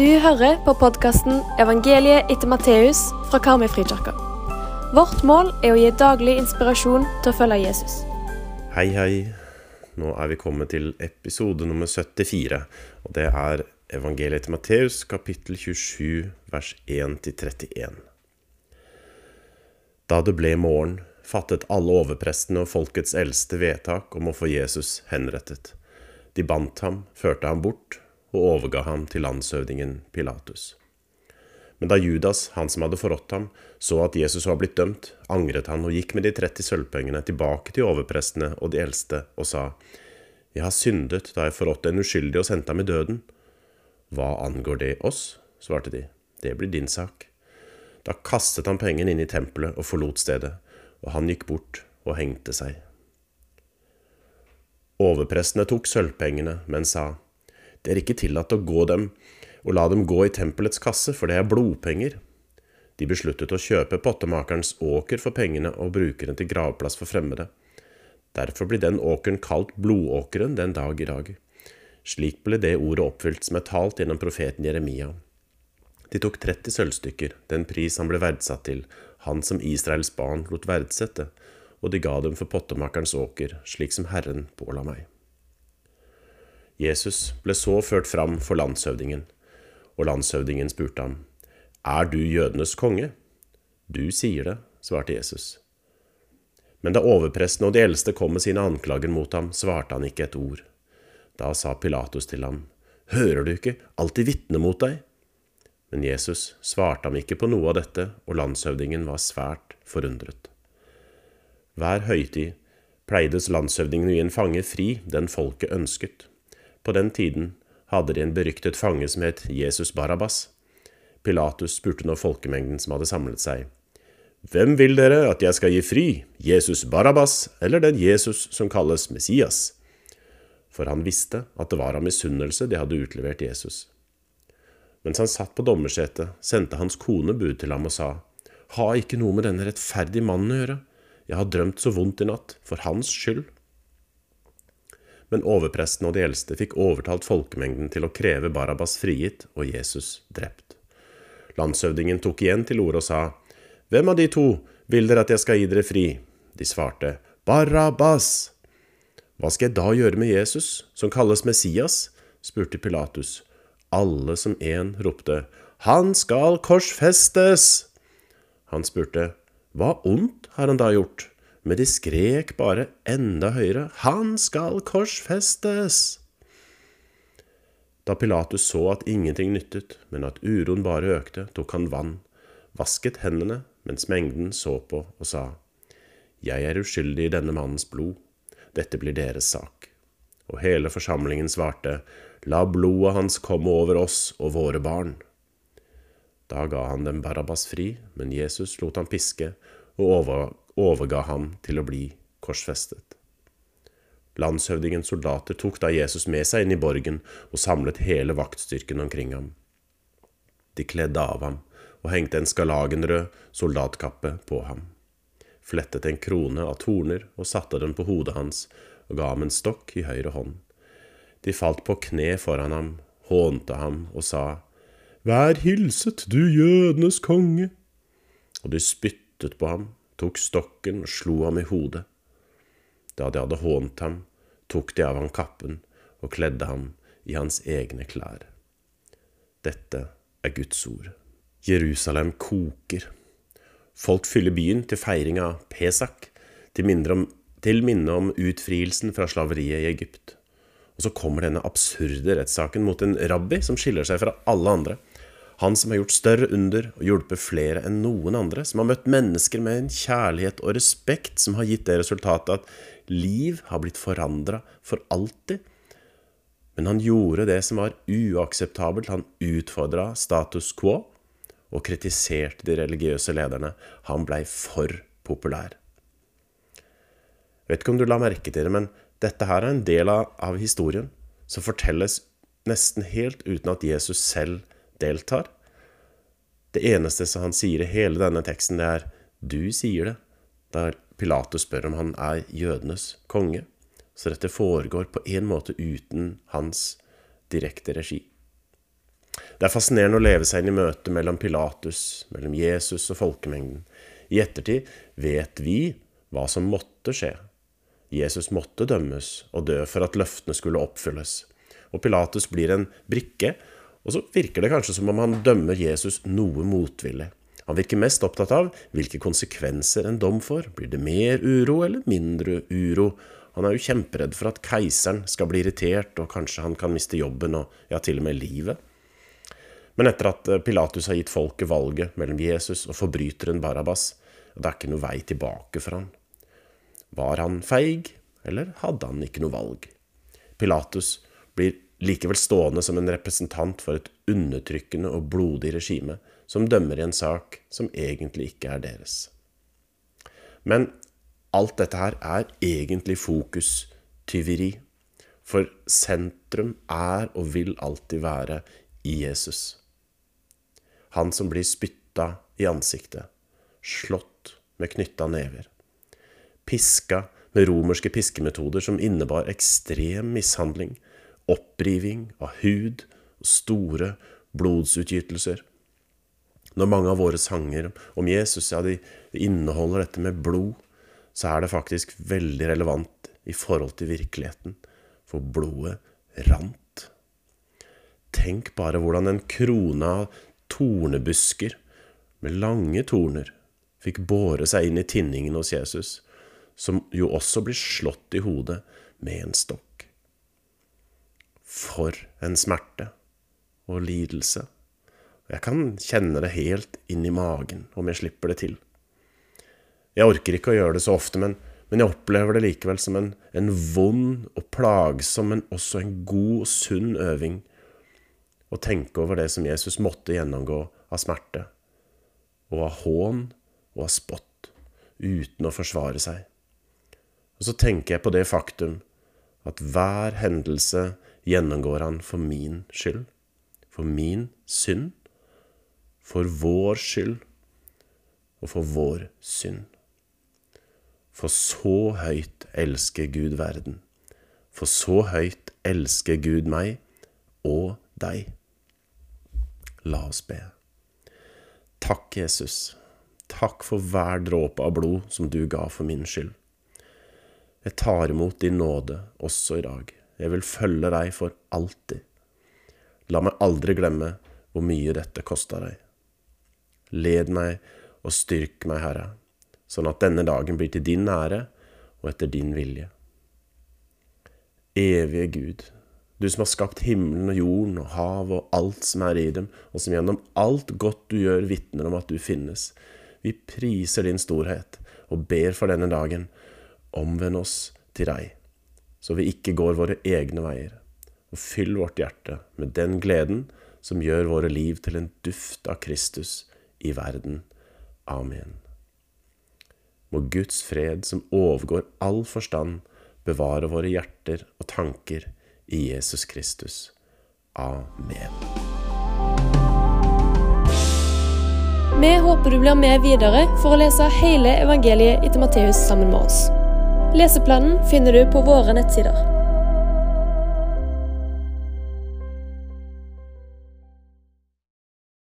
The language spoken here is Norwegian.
Du hører på podkasten 'Evangeliet etter Matteus' fra Karmøy-frikirka. Vårt mål er å gi daglig inspirasjon til å følge Jesus. Hei, hei. Nå er vi kommet til episode nummer 74. Og det er evangeliet etter Matteus, kapittel 27, vers 1-31. Da det ble morgen, fattet alle overprestene og folkets eldste vedtak om å få Jesus henrettet. De bandt ham, førte ham bort og overga ham til landshøvdingen Pilatus. Men da Judas, han som hadde forrådt ham, så at Jesus var blitt dømt, angret han og gikk med de 30 sølvpengene tilbake til overprestene og de eldste og sa, Jeg har syndet da jeg forrådte en uskyldig og sendte ham i døden. Hva angår det oss? svarte de. Det blir din sak. Da kastet han pengene inn i tempelet og forlot stedet, og han gikk bort og hengte seg. Overprestene tok sølvpengene, men sa, Det er ikke tillatt å gå dem og la dem gå i tempelets kasse, for det er blodpenger. De besluttet å kjøpe pottemakerens åker for pengene og bruke den til gravplass for fremmede. Derfor blir den åkeren kalt blodåkeren den dag i dag. Slik ble det ordet oppfylt som er talt gjennom profeten Jeremia. De tok 30 sølvstykker, den pris han ble verdsatt til, han som Israels barn lot verdsette, og de ga dem for pottemakerens åker, slik som Herren påla meg. Jesus ble så ført fram for landshøvdingen, og landshøvdingen spurte ham, Er du jødenes konge? Du sier det, svarte Jesus. Men da overpresten og de eldste kom med sine anklager mot ham, svarte han ikke et ord. Da sa Pilatus til ham, Hører du ikke alltid vitne mot deg? Men Jesus svarte ham ikke på noe av dette, og landshøvdingen var svært forundret. Hver høytid pleides landshøvdingen å gi en fange fri den folket ønsket. På den tiden hadde de en beryktet fange som het Jesus Barabas. Pilatus spurte nå folkemengden som hadde samlet seg. Hvem vil dere at jeg skal gi fri, Jesus Barabas eller den Jesus som kalles Messias? For han visste at det var av misunnelse de hadde utlevert Jesus. Mens han satt på dommersetet, sendte hans kone bud til ham og sa, Ha ikke noe med denne rettferdige mannen å gjøre, jeg har drømt så vondt i natt, for hans skyld. Men overpresten og de eldste fikk overtalt folkemengden til å kreve Barabas frigitt og Jesus drept. Landshøvdingen tok igjen til orde og sa, Hvem av de to vil dere at jeg skal gi dere fri? De svarte, Barabas! Hva skal jeg da gjøre med Jesus, som kalles Messias? spurte Pilatus. Alle som én ropte, Han skal korsfestes! Han spurte, Hva ondt har han da gjort? Men de skrek bare enda høyere, Han skal korsfestes! Da Pilatus så at ingenting nyttet, men at uroen bare økte, tok han vann, vasket hendene mens mengden så på og sa, Jeg er uskyldig i denne mannens blod, dette blir deres sak. Og hele forsamlingen svarte, La blodet hans komme over oss og våre barn. Da ga han dem Barabbas fri, men Jesus lot ham piske og overga ham til å bli korsfestet. Landshøvdingens soldater tok da Jesus med seg inn i borgen og samlet hele vaktstyrken omkring ham. De kledde av ham og hengte en skalagenrød soldatkappe på ham, flettet en krone av torner og satte den på hodet hans og ga ham en stokk i høyre hånd. De falt på kne foran ham, hånte ham og sa, Vær hilset, du jødenes konge! Og de spyttet på ham, tok stokken og slo ham i hodet. Da de hadde hånt ham, tok de av ham kappen og kledde ham i hans egne klær. Dette er Guds ord. Jerusalem koker. Folk fyller byen til feiring av Pesak, til minne om, til minne om utfrielsen fra slaveriet i Egypt. Og så kommer denne absurde rettssaken mot en rabbi som skiller seg fra alle andre. Han som har gjort større under og hjulpet flere enn noen andre, som har møtt mennesker med en kjærlighet og respekt som har gitt det resultatet at liv har blitt forandra for alltid. Men han gjorde det som var uakseptabelt, han utfordra status quo og kritiserte de religiøse lederne. Han blei for populær. Vet ikke om du la merke til det, men dette her er en del av, av historien som fortelles nesten helt uten at Jesus selv deltar. Det eneste som han sier i hele denne teksten, det er 'du sier det', da Pilatus spør om han er jødenes konge. Så dette foregår på en måte uten hans direkte regi. Det er fascinerende å leve seg inn i møtet mellom Pilatus, mellom Jesus og folkemengden. I ettertid vet vi hva som måtte skje. Jesus måtte dømmes og dø for at løftene skulle oppfylles. Og Pilatus blir en brikke, og så virker det kanskje som om han dømmer Jesus noe motvillig. Han virker mest opptatt av hvilke konsekvenser en dom får. Blir det mer uro eller mindre uro? Han er jo kjemperedd for at keiseren skal bli irritert, og kanskje han kan miste jobben og ja, til og med livet. Men etter at eh, Pilatus har gitt folket valget mellom Jesus og forbryteren Barabas, det er ikke noe vei tilbake for han. Var han feig, eller hadde han ikke noe valg? Pilatus blir likevel stående som en representant for et undertrykkende og blodig regime som dømmer i en sak som egentlig ikke er deres. Men alt dette her er egentlig fokustyveri, for sentrum er og vil alltid være i Jesus han som blir spytta i ansiktet, slått med knytta never, piska med romerske piskemetoder som innebar ekstrem mishandling, oppriving av hud og store blodsutgytelser. Når mange av våre sanger om Jesus ja, de inneholder dette med blod, så er det faktisk veldig relevant i forhold til virkeligheten, for blodet rant. Tenk bare hvordan en krone av tornebusker med lange torner fikk båre seg inn i tinningen hos Jesus, som jo også blir slått i hodet med en stokk. For en smerte og lidelse. Jeg kan kjenne det helt inn i magen om jeg slipper det til. Jeg orker ikke å gjøre det så ofte, men, men jeg opplever det likevel som en, en vond og plagsom, men også en god og sunn øving å tenke over det som Jesus måtte gjennomgå av smerte, og av hån og av spott, uten å forsvare seg. Og så tenker jeg på det faktum at hver hendelse gjennomgår han for min skyld, for min synd, for vår skyld og for vår synd. For så høyt elsker Gud verden, for så høyt elsker Gud meg og deg. La oss be. Takk, Jesus. Takk for hver dråpe av blod som du ga for min skyld. Jeg tar imot din nåde også i dag. Jeg vil følge deg for alltid. La meg aldri glemme hvor mye dette kosta deg. Led meg og styrk meg, Herre, sånn at denne dagen blir til din ære og etter din vilje. Evige Gud, du som har skapt himmelen og jorden og havet og alt som er i dem, og som gjennom alt godt du gjør, vitner om at du finnes. Vi priser din storhet og ber for denne dagen. Omvend oss til deg, så vi ikke går våre egne veier. Og fyll vårt hjerte med den gleden som gjør våre liv til en duft av Kristus i verden. Amen. Må Guds fred, som overgår all forstand, bevare våre hjerter og tanker i Jesus Kristus. Amen. Vi håper du blir med videre for å lese hele evangeliet etter Matteus sammen med oss. Leseplanen finner du på våre nettsider.